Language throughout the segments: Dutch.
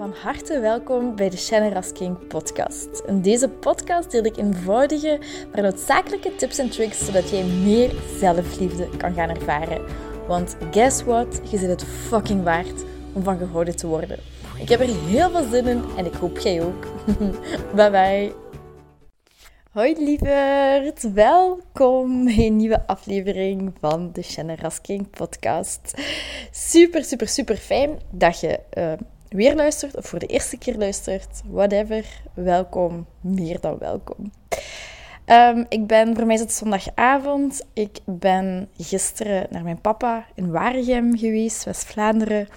Van harte welkom bij de Shannon Rasking podcast. In deze podcast deel ik eenvoudige, maar noodzakelijke tips en tricks zodat jij meer zelfliefde kan gaan ervaren. Want guess what? Je zit het fucking waard om van gehouden te worden. Ik heb er heel veel zin in en ik hoop jij ook. bye bye. Hoi lieverd, welkom bij een nieuwe aflevering van de Shannon Rasking podcast. Super, super, super fijn dat je uh, weer luistert of voor de eerste keer luistert. Whatever, welkom, meer dan welkom. Um, ik ben, voor mij is het zondagavond. Ik ben gisteren naar mijn papa in Waregem geweest, West-Vlaanderen.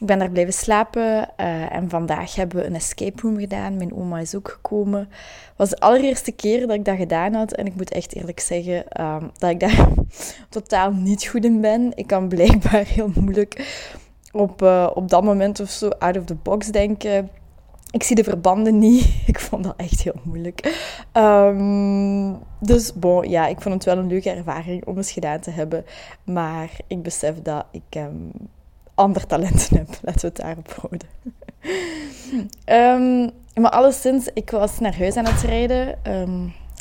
Ik ben daar blijven slapen uh, en vandaag hebben we een escape room gedaan. Mijn oma is ook gekomen. Het was de allereerste keer dat ik dat gedaan had en ik moet echt eerlijk zeggen um, dat ik daar totaal niet goed in ben. Ik kan blijkbaar heel moeilijk op, uh, op dat moment of zo out of the box denken. Ik zie de verbanden niet. Ik vond dat echt heel moeilijk. Um, dus bon, ja, ik vond het wel een leuke ervaring om eens gedaan te hebben. Maar ik besef dat ik um, ander talenten heb. Laten we het daarop houden. um, maar alleszins, ik was naar huis aan het rijden.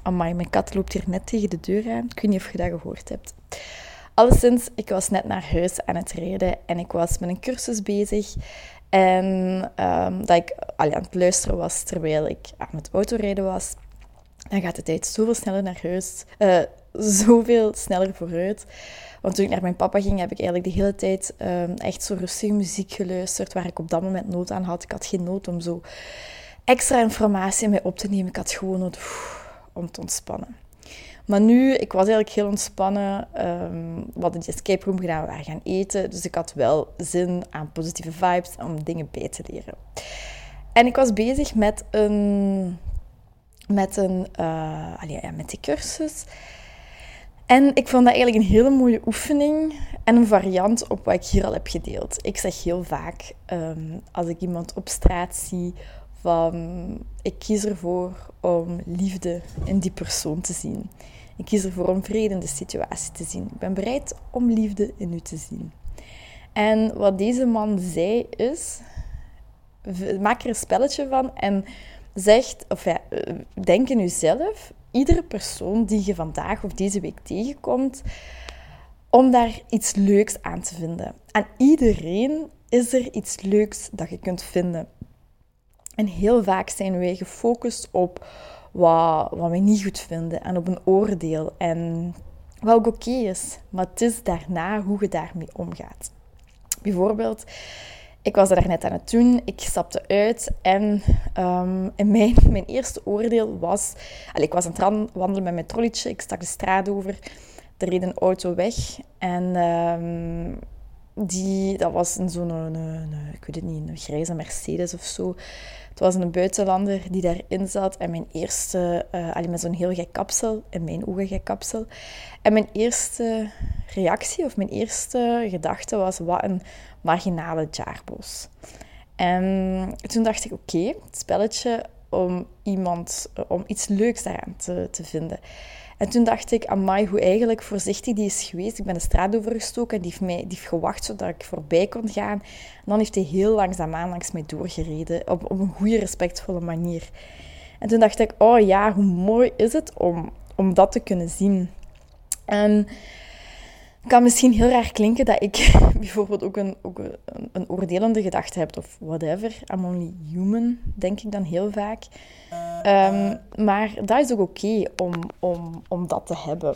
Amai, mijn kat loopt hier net tegen de deur aan. Ik weet niet of je dat gehoord hebt. Alleszins, ik was net naar huis aan het rijden en ik was met een cursus bezig. En um, dat ik allee, aan het luisteren was terwijl ik aan het autorijden was. Dan gaat de tijd zoveel sneller naar huis. Uh, zoveel sneller vooruit. Want toen ik naar mijn papa ging, heb ik eigenlijk de hele tijd um, echt zo rustige muziek geluisterd, waar ik op dat moment nood aan had. Ik had geen nood om zo extra informatie in mij op te nemen. Ik had gewoon nood om te ontspannen. Maar nu, ik was eigenlijk heel ontspannen. Um, we hadden die escape room gedaan, we waren gaan eten. Dus ik had wel zin aan positieve vibes om dingen bij te leren. En ik was bezig met een... Met, een, uh, allee, ja, met die cursus. En ik vond dat eigenlijk een hele mooie oefening en een variant op wat ik hier al heb gedeeld. Ik zeg heel vaak, um, als ik iemand op straat zie, van ik kies ervoor om liefde in die persoon te zien. Ik kies ervoor om vrede in de situatie te zien. Ik ben bereid om liefde in u te zien. En wat deze man zei is: maak er een spelletje van en zegt, of ja, denk in uzelf, iedere persoon die je vandaag of deze week tegenkomt, om daar iets leuks aan te vinden. Aan iedereen is er iets leuks dat je kunt vinden. En heel vaak zijn wij gefocust op wat, wat we niet goed vinden en op een oordeel. En wat ook oké is, maar het is daarna hoe je daarmee omgaat. Bijvoorbeeld, ik was daar net aan het doen, ik stapte uit en um, mijn, mijn eerste oordeel was... Allez, ik was aan het wandelen met mijn trolletje, ik stak de straat over, er reed een auto weg en... Um, die, dat was zo'n, ik weet het niet, een grijze Mercedes of zo. Was een buitenlander die daarin zat. En mijn eerste, uh, met zo'n heel gek kapsel, in mijn ogen gek kapsel. En mijn eerste reactie, of mijn eerste gedachte was, wat een marginale jaarbos. En toen dacht ik, oké, het spelletje om, iemand, om iets leuks daaraan te, te vinden. En toen dacht ik, amai, hoe eigenlijk voorzichtig die is geweest. Ik ben de straat overgestoken en die heeft, mij, die heeft gewacht zodat ik voorbij kon gaan. En dan heeft hij heel langzaamaan langs mij doorgereden, op, op een goede, respectvolle manier. En toen dacht ik, oh ja, hoe mooi is het om, om dat te kunnen zien. En het kan misschien heel raar klinken dat ik bijvoorbeeld ook een, ook een, een oordelende gedachte heb of whatever. I'm only human, denk ik dan heel vaak. Um, maar dat is ook oké om, om, om dat te hebben.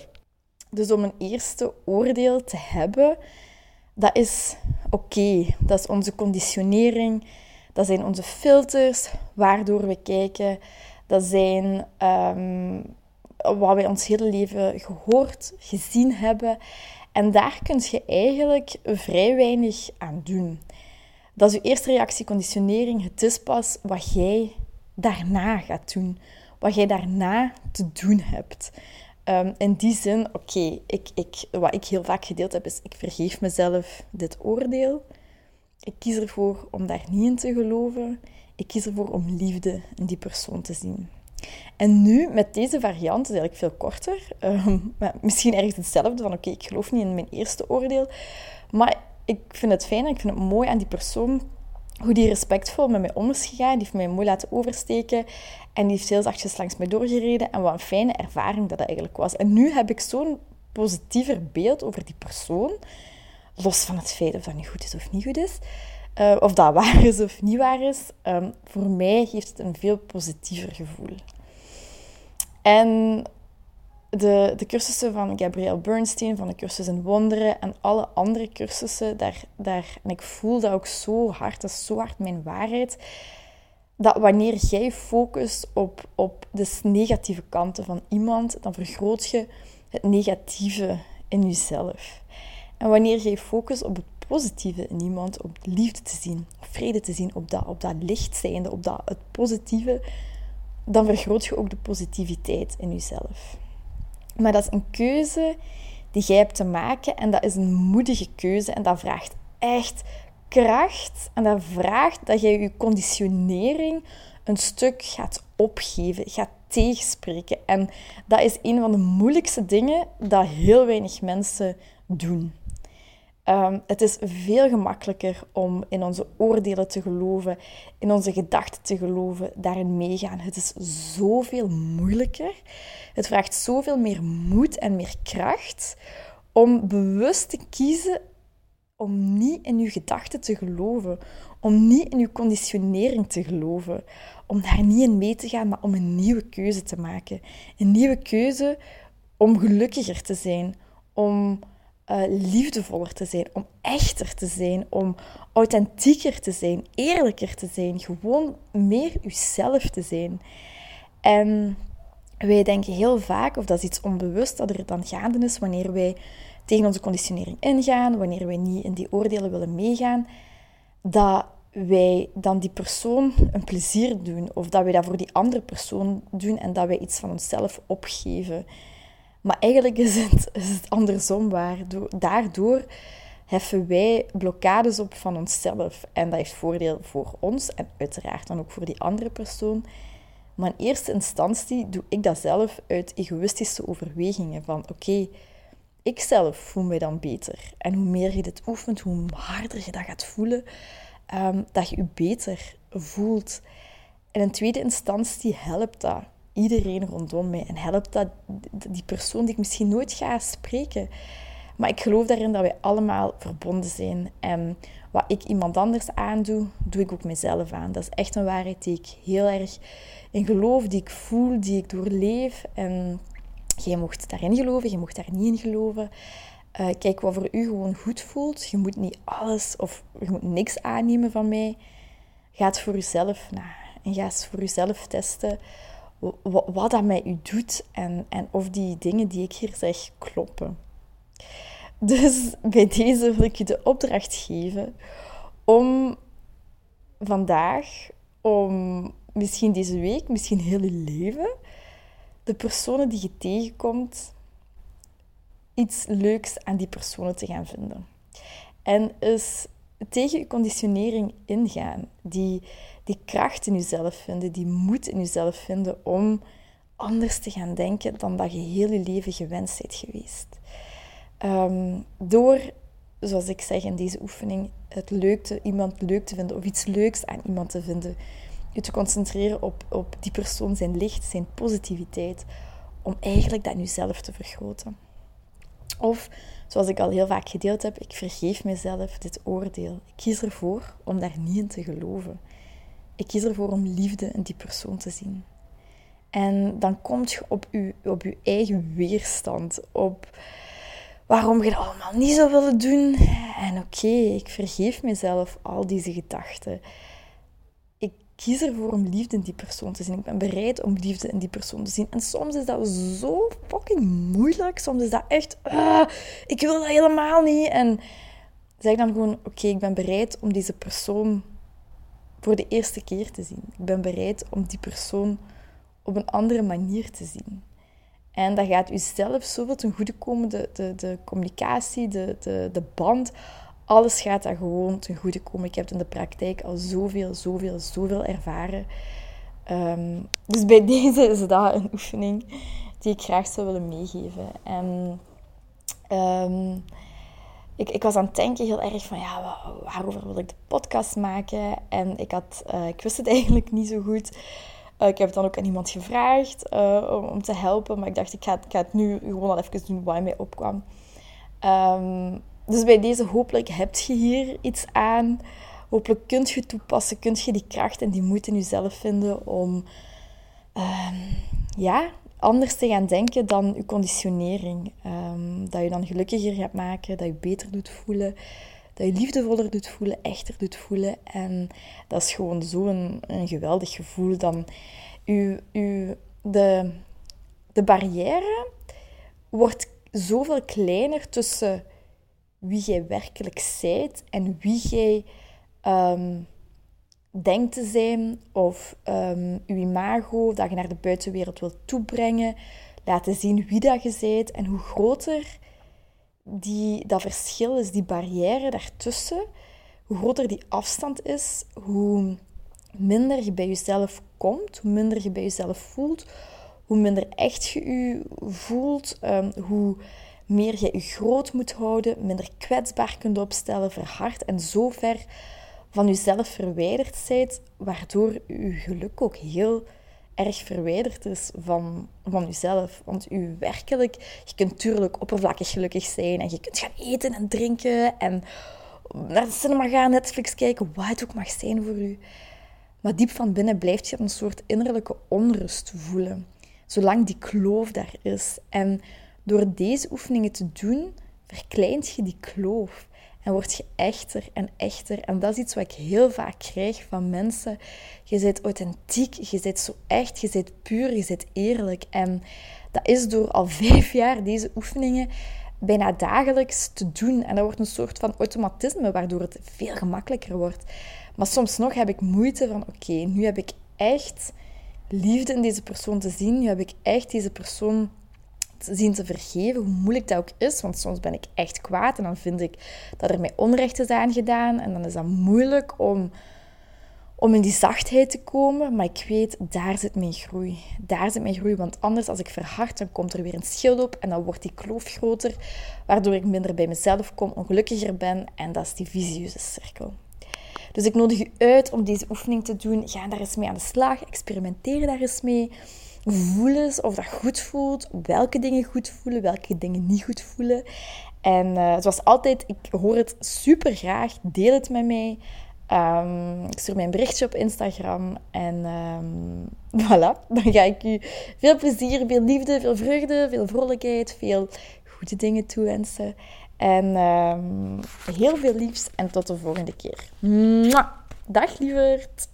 Dus om een eerste oordeel te hebben, dat is oké. Dat is onze conditionering. Dat zijn onze filters waardoor we kijken. Dat zijn um, wat wij ons hele leven gehoord, gezien hebben. En daar kun je eigenlijk vrij weinig aan doen. Dat is je eerste reactie, conditionering. Het is pas wat jij daarna gaat doen. Wat jij daarna te doen hebt. Um, in die zin, oké, ik, ik, wat ik heel vaak gedeeld heb, is ik vergeef mezelf dit oordeel. Ik kies ervoor om daar niet in te geloven. Ik kies ervoor om liefde in die persoon te zien. En nu, met deze variant, is eigenlijk veel korter. Um, misschien ergens hetzelfde, van oké, ik geloof niet in mijn eerste oordeel. Maar ik vind het fijn en ik vind het mooi aan die persoon hoe die respectvol met mij om is gegaan. Die heeft mij mooi laten oversteken. En die heeft heel zachtjes langs mij doorgereden. En wat een fijne ervaring dat dat eigenlijk was. En nu heb ik zo'n positiever beeld over die persoon. Los van het feit of dat nu goed is of niet goed is. Uh, of dat waar is of niet waar is. Um, voor mij geeft het een veel positiever gevoel. En de, de cursussen van Gabrielle Bernstein, van de cursus in wonderen en alle andere cursussen, daar, daar, en ik voel dat ook zo hard, dat is zo hard mijn waarheid, dat wanneer jij focust op, op de negatieve kanten van iemand, dan vergroot je het negatieve in jezelf. En wanneer jij focust op het positieve in iemand, op liefde te zien, vrede te zien, op dat, op dat licht zijnde, op dat, het positieve, dan vergroot je ook de positiviteit in jezelf. Maar dat is een keuze die jij hebt te maken en dat is een moedige keuze en dat vraagt echt kracht en dat vraagt dat jij je conditionering een stuk gaat opgeven, gaat tegenspreken. En dat is een van de moeilijkste dingen dat heel weinig mensen doen. Um, het is veel gemakkelijker om in onze oordelen te geloven, in onze gedachten te geloven, daarin meegaan. Het is zoveel moeilijker. Het vraagt zoveel meer moed en meer kracht om bewust te kiezen om niet in je gedachten te geloven, om niet in je conditionering te geloven, om daar niet in mee te gaan, maar om een nieuwe keuze te maken. Een nieuwe keuze om gelukkiger te zijn, om uh, liefdevoller te zijn, om echter te zijn, om authentieker te zijn, eerlijker te zijn, gewoon meer uzelf te zijn. En wij denken heel vaak, of dat is iets onbewust dat er dan gaande is wanneer wij tegen onze conditionering ingaan, wanneer wij niet in die oordelen willen meegaan, dat wij dan die persoon een plezier doen, of dat wij dat voor die andere persoon doen en dat wij iets van onszelf opgeven. Maar eigenlijk is het, is het andersom waar. Daardoor heffen wij blokkades op van onszelf. En dat heeft voordeel voor ons en uiteraard dan ook voor die andere persoon. Maar in eerste instantie doe ik dat zelf uit egoïstische overwegingen. Van oké, ik zelf voel mij dan beter. En hoe meer je dit oefent, hoe harder je dat gaat voelen, ehm, dat je je beter voelt. En in tweede instantie helpt dat iedereen rondom mij. En helpt dat die persoon die ik misschien nooit ga spreken. Maar ik geloof daarin dat wij allemaal verbonden zijn. En wat ik iemand anders aandoe, doe ik ook mezelf aan. Dat is echt een waarheid die ik heel erg in geloof, die ik voel, die ik doorleef. En jij mocht daarin geloven, je mocht daar niet in geloven. Uh, kijk wat voor u gewoon goed voelt. Je moet niet alles of je moet niks aannemen van mij. Ga het voor jezelf na en ga eens voor jezelf testen wat dat met u doet en, en of die dingen die ik hier zeg kloppen. Dus bij deze wil ik je de opdracht geven om vandaag, om misschien deze week, misschien heel je leven, de personen die je tegenkomt, iets leuks aan die personen te gaan vinden. En eens tegen je conditionering ingaan, die die kracht in jezelf vinden, die moed in jezelf vinden om anders te gaan denken dan dat je heel je leven gewenst bent geweest. Ehm, door, zoals ik zeg in deze oefening, het leuk te, iemand leuk te vinden of iets leuks aan iemand te vinden. Je te concentreren op, op die persoon, zijn licht, zijn positiviteit, om eigenlijk dat in jezelf te vergroten. Of, zoals ik al heel vaak gedeeld heb, ik vergeef mezelf dit oordeel. Ik kies ervoor om daar niet in te geloven. Ik kies ervoor om liefde in die persoon te zien. En dan komt je op je, op je eigen weerstand, op waarom je dat allemaal niet zou willen doen. En oké, ik vergeef mezelf al deze gedachten. Ik kies ervoor om liefde in die persoon te zien. Ik ben bereid om liefde in die persoon te zien. En soms is dat zo fucking moeilijk. Soms is dat echt, uh, ik wil dat helemaal niet. En zeg dan gewoon, oké, ik ben bereid om deze persoon voor de eerste keer te zien. Ik ben bereid om die persoon op een andere manier te zien. En dat gaat u zelf zoveel ten goede komen, de, de, communicatie, de, de, de band, alles gaat daar gewoon ten goede komen. Ik heb in de praktijk al zoveel, zoveel, zoveel ervaren. Ehm, dus bij deze is dat een oefening die ik graag zou willen meegeven. En um, ik, ik was aan het denken heel erg van, ja, waarover wil ik de podcast maken? En ik, had, uh, ik wist het eigenlijk niet zo goed. Uh, ik heb het dan ook aan iemand gevraagd uh, om, om, te helpen. Maar ik dacht, ik ga, ik ga het nu gewoon al even doen wat mij opkwam. Um, dus bij deze hopelijk heb je hier iets aan. Hopelijk kunt je toepassen, kunt je die kracht en die moed in jezelf vinden om um, ja, anders te gaan denken dan je conditionering. Um, dat je dan gelukkiger gaat maken, dat je beter doet voelen, dat je liefdevoller doet voelen, echter doet voelen. En dat is gewoon zo'n een geweldig gevoel. Dan u, de, de barrière wordt zoveel kleiner tussen wie jij werkelijk zijt en wie jij um, denkt te zijn of um, je imago dat je naar de buitenwereld wilt toebrengen, laten zien wie dat je bent en hoe groter die, dat verschil is, die barrière daartussen, hoe groter die afstand is, hoe minder je bij jezelf komt, hoe minder je bij jezelf voelt, hoe minder echt je je voelt, um, hoe meer je je groot moet houden, minder kwetsbaar kunt opstellen, verhard en zo ver van jezelf verwijderd zijt, waardoor je geluk ook heel erg verwijderd is van, van jezelf. Want u werkelijk, je kunt natuurlijk oppervlakkig gelukkig zijn en je kunt gaan eten en drinken en naar de cinema gaan, Netflix kijken, wat het ook mag zijn voor u. Maar diep van binnen blijft je een soort innerlijke onrust voelen, zolang die kloof daar is. En door deze oefeningen te doen, verkleint je die kloof. En word je echter en echter. En dat is iets wat ik heel vaak krijg van mensen. Je bent authentiek, je bent zo echt, je bent puur, je bent eerlijk. En dat is door al vijf jaar deze oefeningen bijna dagelijks te doen. En dat wordt een soort van automatisme, waardoor het veel gemakkelijker wordt. Maar soms nog heb ik moeite van, oké, nu heb ik echt liefde in deze persoon te zien. Nu heb ik echt deze persoon zien te vergeven, hoe moeilijk dat ook is. Want soms ben ik echt kwaad en dan vind ik dat er mij onrecht is aangedaan. En dan is dat moeilijk om, om in die zachtheid te komen. Maar ik weet, daar zit mijn groei. Daar zit mijn groei. Want anders, als ik verhard, dan komt er weer een schild op. En dan wordt die kloof groter. Waardoor ik minder bij mezelf kom, ongelukkiger ben. En dat is die visieuze cirkel. Dus ik nodig u uit om deze oefening te doen. Ga daar eens mee aan de slag. Experimenteer daar eens mee. Voel eens of dat goed voelt, welke dingen goed voelen, welke dingen niet goed voelen. En uh, zoals altijd, ik hoor het super graag. Deel het met mij. Um, ik stuur mij een berichtje op Instagram. En um, voilà, dan ga ik u veel plezier, veel liefde, veel vreugde, veel vrolijkheid, veel goede dingen toewensen. En um, heel veel liefs en tot de volgende keer. Dag lieverd!